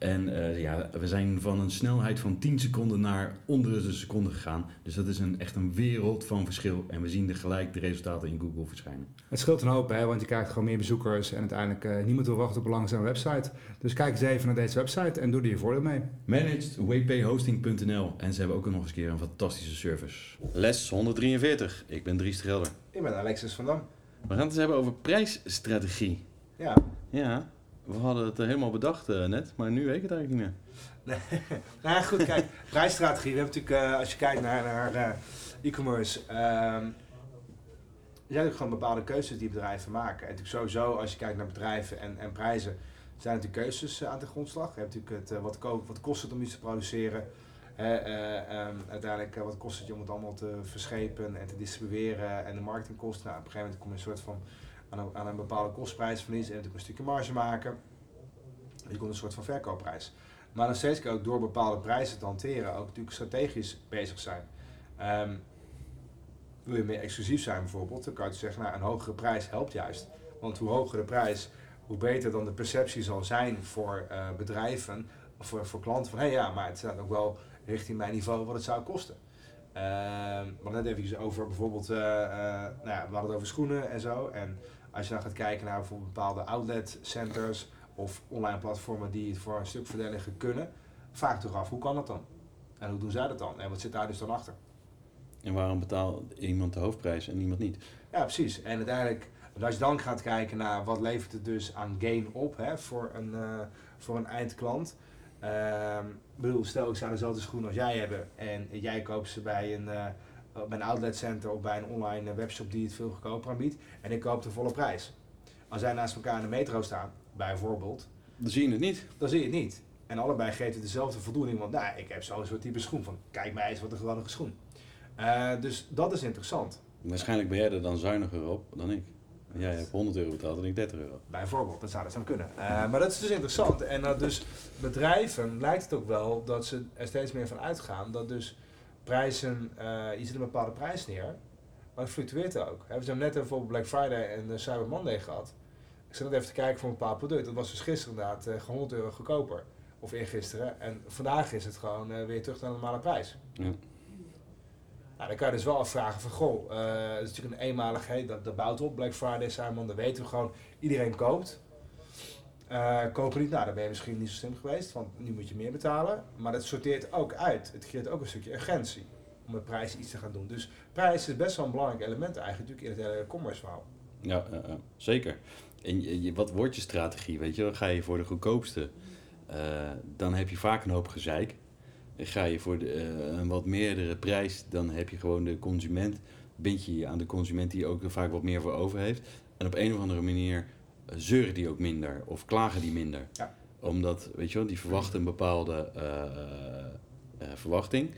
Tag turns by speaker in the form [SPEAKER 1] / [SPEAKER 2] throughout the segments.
[SPEAKER 1] en uh, ja, we zijn van een snelheid van 10 seconden naar onder de seconde gegaan. Dus dat is een, echt een wereld van verschil. En we zien er gelijk de resultaten in Google verschijnen.
[SPEAKER 2] Het scheelt een hoop, hè, want je krijgt gewoon meer bezoekers. En uiteindelijk uh, niemand wil wachten op een langzame website. Dus kijk eens even naar deze website en doe er je voordeel mee.
[SPEAKER 1] ManagedWPHosting.nl En ze hebben ook nog eens een keer een fantastische service. Les 143. Ik ben Dries de Gelder.
[SPEAKER 3] Ik ben Alexis van Dam.
[SPEAKER 1] We gaan het eens hebben over prijsstrategie.
[SPEAKER 3] Ja.
[SPEAKER 1] Ja. We hadden het helemaal bedacht uh, net, maar nu weet ik het eigenlijk niet
[SPEAKER 3] meer. Nee. nou goed, kijk, prijsstrategie. We hebben natuurlijk, uh, als je kijkt naar, naar e-commerce, ehm, er zijn natuurlijk gewoon bepaalde keuzes die bedrijven maken. En natuurlijk sowieso, als je kijkt naar bedrijven en, en prijzen, zijn natuurlijk keuzes aan de grondslag. Je hebt natuurlijk het, wat, wat kost het om iets te produceren. Um, uiteindelijk, wat kost het je om het allemaal te verschepen en te distribueren en de marketingkosten. Nou, op een gegeven moment kom je een soort van aan een, aan een bepaalde kostprijsverlies en natuurlijk een stukje marge maken. Je komt een soort van verkoopprijs. Maar nog steeds kan ook door bepaalde prijzen te hanteren ook natuurlijk strategisch bezig zijn. Um, wil je meer exclusief zijn bijvoorbeeld, dan kan je zeggen, nou, een hogere prijs helpt juist. Want hoe hoger de prijs, hoe beter dan de perceptie zal zijn voor uh, bedrijven, of voor, voor klanten, van hé hey, ja, maar het staat ook wel richting mijn niveau wat het zou kosten. We hadden net even over bijvoorbeeld, uh, uh, nou ja, we hadden het over schoenen en zo. En als je dan gaat kijken naar bijvoorbeeld bepaalde outlet centers of online platformen die het voor een stuk verdedigen kunnen, vraag toch af hoe kan dat dan? En hoe doen zij dat dan? En wat zit daar dus dan achter?
[SPEAKER 1] En waarom betaalt iemand de hoofdprijs en iemand niet?
[SPEAKER 3] Ja, precies. En uiteindelijk, als je dan gaat kijken naar wat levert het dus aan gain op hè, voor, een, uh, voor een eindklant. Uh, bedoel, stel ik zou dezelfde schoenen als jij hebben en jij koopt ze bij een, uh, bij een outletcenter of bij een online webshop die het veel goedkoper aanbiedt en ik koop de volle prijs. Als zij naast elkaar in de metro staan, bijvoorbeeld,
[SPEAKER 1] dan zie je het niet.
[SPEAKER 3] Dan zie je het niet. En allebei geeft het dezelfde voldoening, want nou, ik heb zo'n soort type schoen van kijk mij eens wat een gewone schoen. Uh, dus dat is interessant.
[SPEAKER 1] Waarschijnlijk ben jij er dan zuiniger op dan ik. Jij hebt 100 euro betaald en ik 30 euro.
[SPEAKER 3] Bijvoorbeeld, dat zou dat zo kunnen. Uh, maar dat is dus interessant. En dat dus bedrijven lijkt het ook wel dat ze er steeds meer van uitgaan dat dus prijzen, uh, je zet een bepaalde prijs neer, maar het fluctueert ook. We hebben net bijvoorbeeld Black Friday en Cyber Monday gehad. Ik zat net even te kijken voor een bepaald product. Dat was dus gisteren inderdaad uh, 100 euro goedkoper. Of eergisteren. En vandaag is het gewoon uh, weer terug naar de normale prijs.
[SPEAKER 1] Ja.
[SPEAKER 3] Nou, dan kan je dus wel afvragen van, goh, uh, het is natuurlijk een eenmaligheid, dat, dat bouwt op, Black Friday, Simon, dat weten we gewoon, iedereen koopt. Uh, niet, nou dan ben je misschien niet zo slim geweest, want nu moet je meer betalen. Maar dat sorteert ook uit, het creëert ook een stukje urgentie om met prijs iets te gaan doen. Dus prijs is best wel een belangrijk element eigenlijk natuurlijk in het hele commerce verhaal.
[SPEAKER 1] Ja, uh, zeker. En wat wordt je strategie, weet je? Ga je voor de goedkoopste, dan heb je vaak een hoop gezeik ga je voor de, een wat meerdere prijs, dan heb je gewoon de consument, bind je je aan de consument die ook vaak wat meer voor over heeft. En op een of andere manier zeuren die ook minder of klagen die minder.
[SPEAKER 3] Ja.
[SPEAKER 1] Omdat, weet je wel, die verwachten een bepaalde uh, uh, verwachting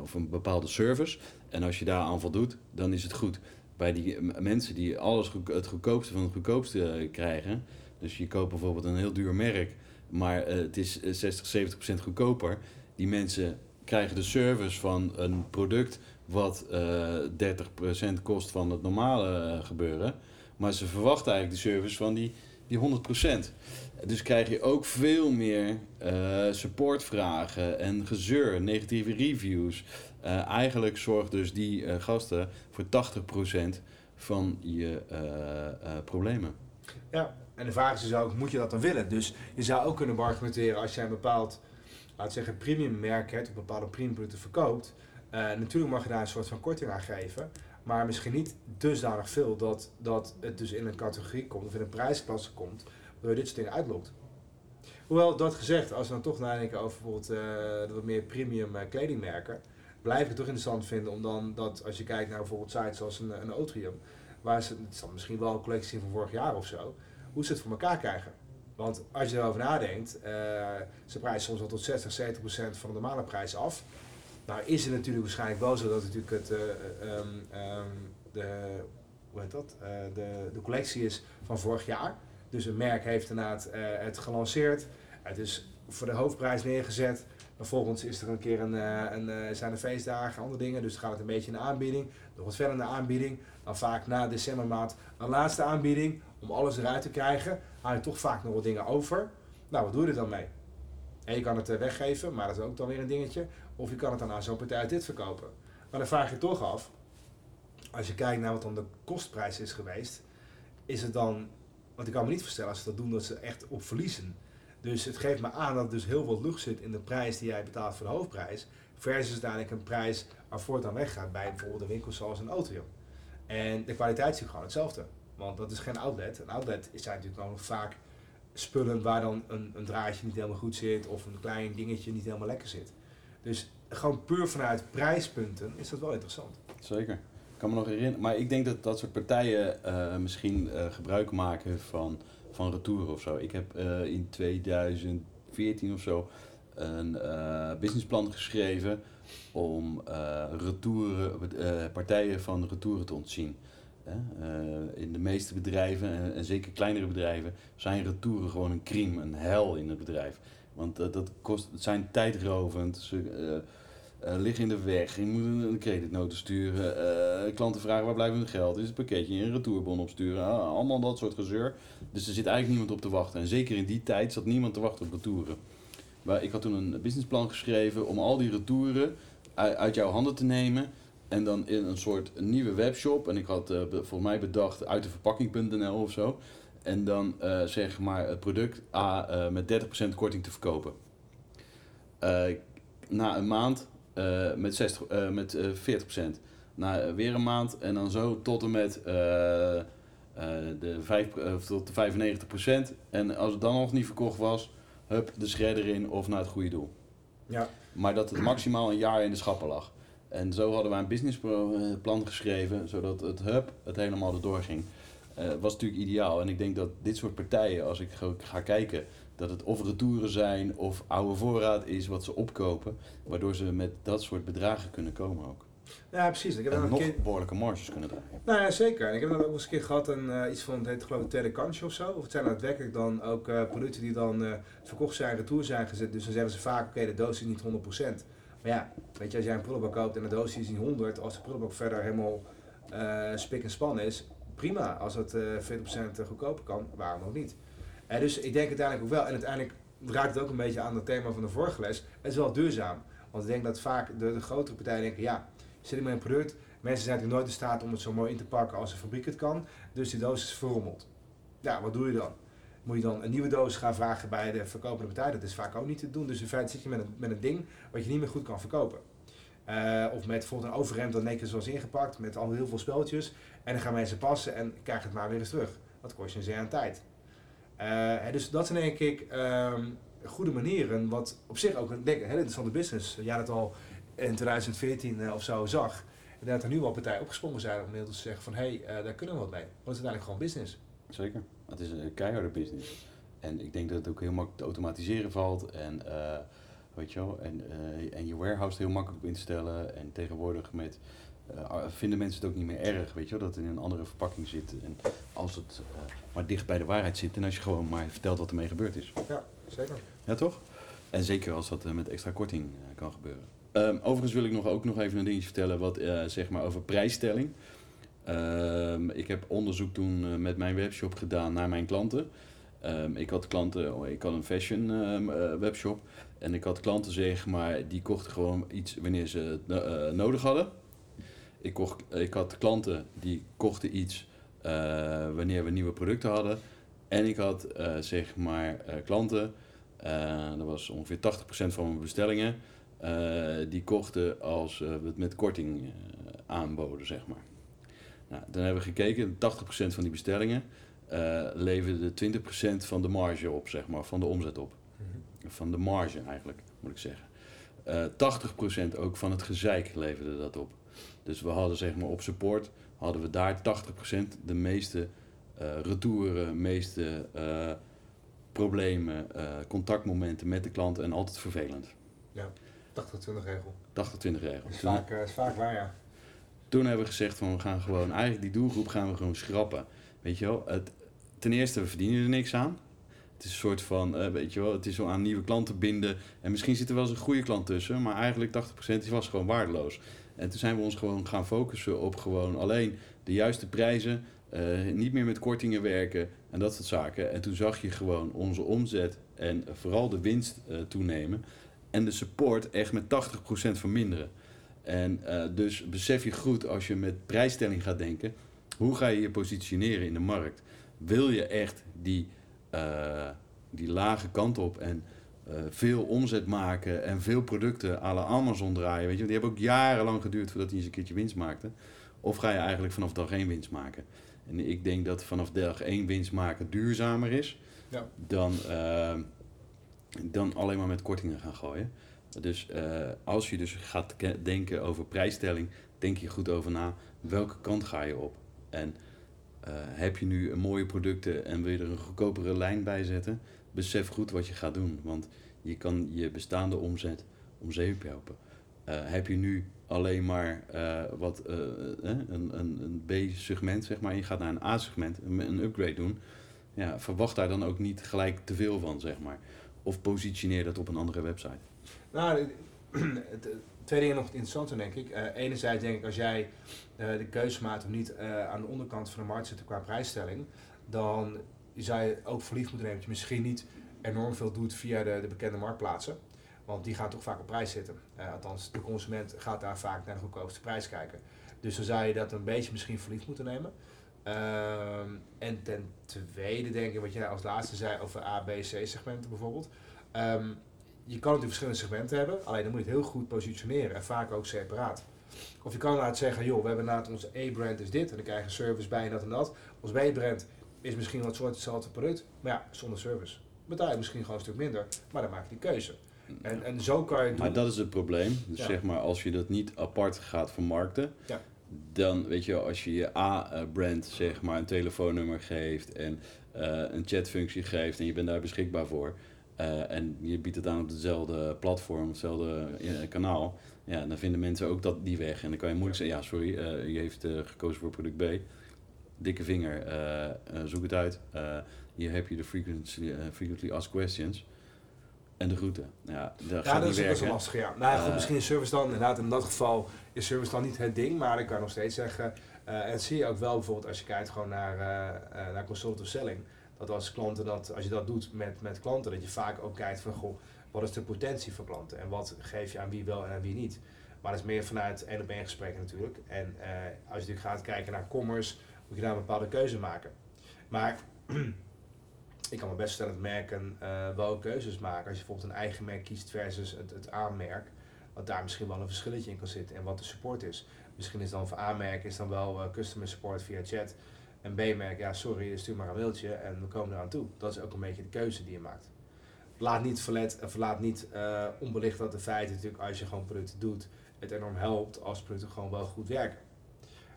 [SPEAKER 1] of een bepaalde service. En als je daar aan voldoet, dan is het goed. Bij die mensen die alles het goedkoopste van het goedkoopste krijgen, dus je koopt bijvoorbeeld een heel duur merk, maar het is 60, 70 procent goedkoper die mensen krijgen de service van een product wat uh, 30% kost van het normale gebeuren. Maar ze verwachten eigenlijk de service van die, die 100%. Dus krijg je ook veel meer uh, supportvragen en gezeur, negatieve reviews. Uh, eigenlijk zorgt dus die gasten voor 80% van je problemen.
[SPEAKER 3] Ja, en de vraag is dus ook, moet je dat dan willen? Dus je zou ook kunnen argumenteren als jij een bepaald laat zeggen, premium merk hebt, of bepaalde premium verkoopt, uh, natuurlijk mag je daar een soort van korting aan geven. Maar misschien niet dusdanig veel dat, dat het dus in een categorie komt of in een prijsklasse komt, waardoor je dit soort dingen uitlokt. Hoewel, dat gezegd, als we dan toch nadenken over bijvoorbeeld de wat meer premium eh, kledingmerken, blijf ik het toch interessant vinden om dan dat, als je kijkt naar bijvoorbeeld sites zoals een, een Otrium, waar ze, het is dan misschien wel een collectie van vorig jaar of zo, hoe ze het voor elkaar krijgen. Want als je erover nadenkt, eh, ze prijzen soms wel tot 60, 70 procent van de normale prijs af. Nou is het natuurlijk waarschijnlijk wel zo dat natuurlijk het, ehm, de, hoe heet dat? Eh, de, de collectie is van vorig jaar. Dus een merk heeft inderdaad het gelanceerd. Het is voor de hoofdprijs neergezet. Vervolgens is er een keer een, een, zijn er feestdagen, andere dingen. Dus gaat het een beetje in de aanbieding. Nog wat verder in de aanbieding. Dan vaak na decembermaand een laatste aanbieding. Om alles eruit te krijgen. Haal je toch vaak nog wat dingen over. Nou, wat doe je er dan mee? En je kan het weggeven, maar dat is ook dan weer een dingetje. Of je kan het aan zo'n partij dit verkopen. Maar dan vraag je toch af. Als je kijkt naar wat dan de kostprijs is geweest. Is het dan... Want ik kan me niet voorstellen als ze dat doen dat ze echt op verliezen. Dus het geeft me aan dat er dus heel veel lucht zit in de prijs die jij betaalt voor de hoofdprijs. Versus uiteindelijk een prijs het dan weggaat bij bijvoorbeeld een winkel zoals een Otrium. En de kwaliteit is gewoon hetzelfde. Want dat is geen outlet. Een outlet zijn natuurlijk gewoon vaak spullen waar dan een, een draadje niet helemaal goed zit. Of een klein dingetje niet helemaal lekker zit. Dus gewoon puur vanuit prijspunten is dat wel interessant.
[SPEAKER 1] Zeker. Ik kan me nog herinneren. Maar ik denk dat dat soort partijen eh, misschien eh, gebruik maken van, van retouren of zo. Ik heb eh, in 2014 of zo een businessplan geschreven om retouren, partijen van retouren te ontzien. In de meeste bedrijven, en, zeker kleinere bedrijven, zijn retouren gewoon een crime, een hel in het bedrijf. Want eh, dat kost, het zijn tijdrovend, ze eh, eh, liggen in de weg, je moet een, een sturen, klanten vragen waar blijft hun geld, is het pakketje, een retourbon opsturen, ah, allemaal dat soort gezeur. Dus er zit eigenlijk niemand op te wachten. En zeker in die tijd zat niemand te wachten op retouren. Maar ik had toen een businessplan geschreven om al die retouren uit, jouw handen te nemen. En dan in een soort nieuwe webshop. En ik had volgens mij bedacht uit de verpakking.nl of zo. En dan eh, zeg maar het product A eh, met 30% korting te verkopen. Eh, na een maand met, 60, eh, met eh, 40%. Na weer een maand en dan zo tot en met de, 5, eh, tot de 95%. En als het dan nog niet verkocht was, hup, de shredder in of naar het goede doel.
[SPEAKER 3] Ja.
[SPEAKER 1] Maar dat het maximaal een jaar in de schappen lag. En zo hadden wij een businessplan geschreven, zodat het hub het helemaal erdoor ging. Eh was natuurlijk ideaal. En ik denk dat dit soort partijen, als ik ga- ga kijken, dat het of retouren zijn of oude voorraad is wat ze opkopen, waardoor ze met dat soort bedragen kunnen komen ook.
[SPEAKER 3] Ja, precies. Ik heb
[SPEAKER 1] En
[SPEAKER 3] dan
[SPEAKER 1] nog
[SPEAKER 3] een keer...
[SPEAKER 1] behoorlijke marges kunnen draaien.
[SPEAKER 3] Nou ja, zeker. En ik heb dan ook eens een keer gehad een, eh, iets van, het heet geloof ik tweede kansje of zo. Of het zijn daadwerkelijk dan ook eh, producten die dan eh, verkocht zijn, retour zijn gezet. Dus dan zeggen ze vaak, oké, de doos is niet 100%. Maar ja, weet je, als jij een prullenbak koopt en de doos is niet 100, als de prullenbak verder helemaal spik en span is, prima. Als het eh 40% goedkoper kan, waarom nog niet? Eh, dus ik denk uiteindelijk ook wel, en uiteindelijk raakt het ook een beetje aan het thema van de vorige les, het is wel duurzaam. Want ik denk dat vaak de, de grotere partijen denken, ja, zit met een product, Mensen zijn natuurlijk nooit in staat om het zo mooi in te pakken als de fabriek het kan. Dus die doos is verrommeld. Ja, wat doe je dan? Moet je dan een nieuwe doos gaan vragen bij de verkopende partij? Dat is vaak ook niet te doen. Dus in feite zit je met een, met een ding wat je niet meer goed kan verkopen. Eh, of met bijvoorbeeld een overhemd dat netjes was ingepakt met al heel veel speltjes. En dan gaan mensen passen en krijgen het maar weer eens terug. Dat kost je een zeer aan tijd. Eh, dus dat zijn denk ik ehm, goede manieren. Wat op zich ook een, hele interessante business. Jij dat al in 2014 eh, of zo zag. En dat er nu al partijen opgesprongen zijn om inmiddels te zeggen van hé, hey, eh, daar kunnen we wat mee. Want het is uiteindelijk gewoon business.
[SPEAKER 1] Zeker. Het is een keiharde business. En ik denk dat het ook heel makkelijk te automatiseren valt. En, eh, weet je wel, en, eh, en je warehouse heel makkelijk op in te stellen. En tegenwoordig met, eh, vinden mensen het ook niet meer erg, weet je wel, dat het in een andere verpakking zit. En als het eh, maar dicht bij de waarheid zit en als je gewoon maar vertelt wat ermee gebeurd is.
[SPEAKER 3] Ja, zeker.
[SPEAKER 1] Ja, toch? En zeker als dat met extra korting kan gebeuren. Ehm, overigens wil ik nog, ook nog even een dingetje vertellen wat, zeg maar over prijsstelling. Ehm, ik heb onderzoek toen met mijn webshop gedaan naar mijn klanten. Ehm, ik had klanten, oh, ik had een fashion ehm, eh, webshop. En ik had klanten, zeg maar, die kochten gewoon iets wanneer ze het eh, nodig hadden. Ik, kocht, ik had klanten die kochten iets eh, wanneer we nieuwe producten hadden. En ik had, zeg maar, klanten, dat was ongeveer 80% van mijn bestellingen, die kochten als we het met korting aanboden, zeg maar. Nou, dan hebben we gekeken, 80% van die bestellingen eh leverde 20% van de marge op, zeg maar, van de omzet op. Van de marge eigenlijk, moet ik zeggen. Eh 80% ook van het gezeik leverde dat op. Dus we hadden zeg maar op support, hadden we daar 80% de meeste eh retouren, meeste eh, problemen, eh, contactmomenten met de klant en altijd vervelend.
[SPEAKER 3] 80-20 regel.
[SPEAKER 1] 80-20 regel.
[SPEAKER 3] Dat is vaak, eh, is vaak waar, ja.
[SPEAKER 1] toen hebben we gezegd van we gaan gewoon, eigenlijk die doelgroep gaan we gewoon schrappen. Weet je wel, het, ten eerste we verdienen er niks aan. Het is een soort van, eh, weet je wel, het is zo aan nieuwe klanten binden. En misschien zit er wel eens een goede klant tussen, maar eigenlijk 80% die was gewoon waardeloos. En toen zijn we ons gewoon gaan focussen op gewoon alleen de juiste prijzen, eh, niet meer met kortingen werken en dat soort zaken. En toen zag je gewoon onze omzet en vooral de winst eh, toenemen. En de support echt met 80% verminderen. En dus besef je goed als je met prijsstelling gaat denken, hoe ga je je positioneren in de markt? Wil je echt die, eh, die lage kant op en eh, veel omzet maken en veel producten à la Amazon draaien? Weet je, die hebben ook jarenlang geduurd voordat die eens een keertje winst maakten. Of ga je eigenlijk vanaf dag één winst maken? En ik denk dat vanaf dag één winst maken duurzamer is
[SPEAKER 3] Ja.
[SPEAKER 1] dan, eh, dan alleen maar met kortingen gaan gooien. Dus als je dus gaat ke- denken over prijsstelling, denk je goed over na welke kant ga je op. En eh, heb je nu mooie producten en wil je er een goedkopere lijn bij zetten, besef goed wat je gaat doen. Want je kan je bestaande omzet om zeep helpen. Eh, heb je nu alleen maar eh, wat, een, een, een B-segment, zeg maar, je gaat naar een A-segment, een, een upgrade doen, ja, verwacht daar dan ook niet gelijk te veel van, zeg maar. Of positioneer dat op een andere website.
[SPEAKER 3] Nou, het- twee dingen nog interessant denk ik. Eh, enerzijds denk ik, als jij eh, de keuze maakt om niet eh, aan de onderkant van de markt te zitten qua prijsstelling, dan zou je ook voor lief moeten nemen dat je misschien niet enorm veel doet via de, de bekende marktplaatsen. Want die gaan toch vaak op prijs zitten. Althans, de consument gaat daar vaak naar de goedkoopste prijs kijken. Dus dan zou je dat een beetje misschien voor lief moeten nemen. Ehm, en ten tweede denk ik, wat jij als laatste zei over A, B, C segmenten bijvoorbeeld. Ehm, je kan natuurlijk verschillende segmenten hebben, alleen dan moet je het heel goed positioneren en vaak ook separaat. Of je kan inderdaad zeggen, joh, we hebben inderdaad onze A-brand is dit en dan krijg je een service bij en dat en dat. Ons B-brand is misschien wat soort hetzelfde product, maar ja, zonder service. Betaal je misschien gewoon een stuk minder, maar dan maak je die keuze. En, en zo kan je het doen.
[SPEAKER 1] Maar dat is het probleem. Dus
[SPEAKER 3] Ja.
[SPEAKER 1] zeg maar, als je dat niet apart gaat vermarkten,
[SPEAKER 3] Ja.
[SPEAKER 1] dan weet je, als je je A-brand zeg maar een telefoonnummer geeft en eh, een chatfunctie geeft en je bent daar beschikbaar voor. Eh, en je biedt het aan op dezelfde platform, hetzelfde eh, kanaal. Ja, dan vinden mensen ook dat die weg. En dan kan je moeilijk zeggen, ja sorry, eh je heeft eh, gekozen voor product B. Dikke vinger, eh, eh, zoek het uit. Eh, hier heb je de frequently, eh, frequently asked questions. En de route. Ja, dat
[SPEAKER 3] Ja, dat is, dat is
[SPEAKER 1] werken.
[SPEAKER 3] lastig, ja. Nou goed,
[SPEAKER 1] Eh,
[SPEAKER 3] misschien is service dan, inderdaad, in dat geval is service dan niet het ding, maar ik kan nog steeds zeggen, eh, en dat zie je ook wel bijvoorbeeld als je kijkt gewoon naar, eh eh naar consultative selling, dat als klanten dat, als je dat doet met, met klanten, dat je vaak ook kijkt van, goh, wat is de potentie van klanten en wat geef je aan wie wel en aan wie niet. Maar dat is meer vanuit één op één gesprekken natuurlijk. En eh, als je natuurlijk gaat kijken naar commerce, moet je daar een bepaalde keuze maken. Maar ik kan me best stellen dat merken eh, wel keuzes maken. Als je bijvoorbeeld een eigen merk kiest versus het, het A-merk, dat daar misschien wel een verschilletje in kan zitten en wat de support is. Misschien is dan voor A-merk is dan wel eh, customer support via chat. En B-merk, ja sorry, stuur maar een mailtje en we komen eraan toe. Dat is ook een beetje de keuze die je maakt. Laat niet, verlet, of laat niet eh, onbelicht dat de feiten natuurlijk als je gewoon producten doet, het enorm helpt als producten gewoon wel goed werken.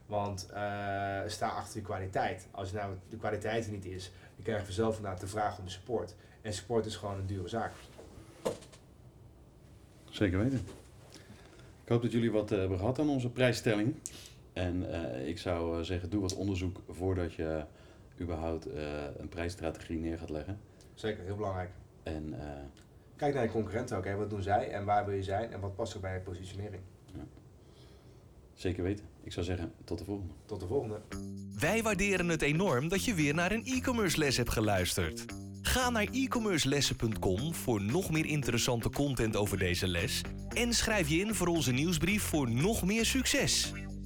[SPEAKER 3] Want eh, sta achter je kwaliteit. Als nou de kwaliteit er niet is, dan krijg je vanzelf inderdaad de vraag om support. En support is gewoon een dure zaak.
[SPEAKER 1] Zeker weten. Ik hoop dat jullie wat eh, hebben gehad aan onze prijsstelling. En eh, ik zou eh, zeggen, doe wat onderzoek voordat je überhaupt eh, een prijsstrategie neer gaat leggen.
[SPEAKER 3] Zeker, heel belangrijk.
[SPEAKER 1] En eh,
[SPEAKER 3] Kijk naar je concurrenten ook. Hè. Wat doen zij en waar wil je zijn en wat past er bij je positionering.
[SPEAKER 1] zeker weten. Ik zou zeggen, tot de volgende.
[SPEAKER 3] Tot de volgende.
[SPEAKER 4] Wij waarderen het enorm dat je weer naar een e-commerce les hebt geluisterd. Ga naar e-commercelessen.com voor nog meer interessante content over deze les en schrijf je in voor onze nieuwsbrief voor nog meer succes.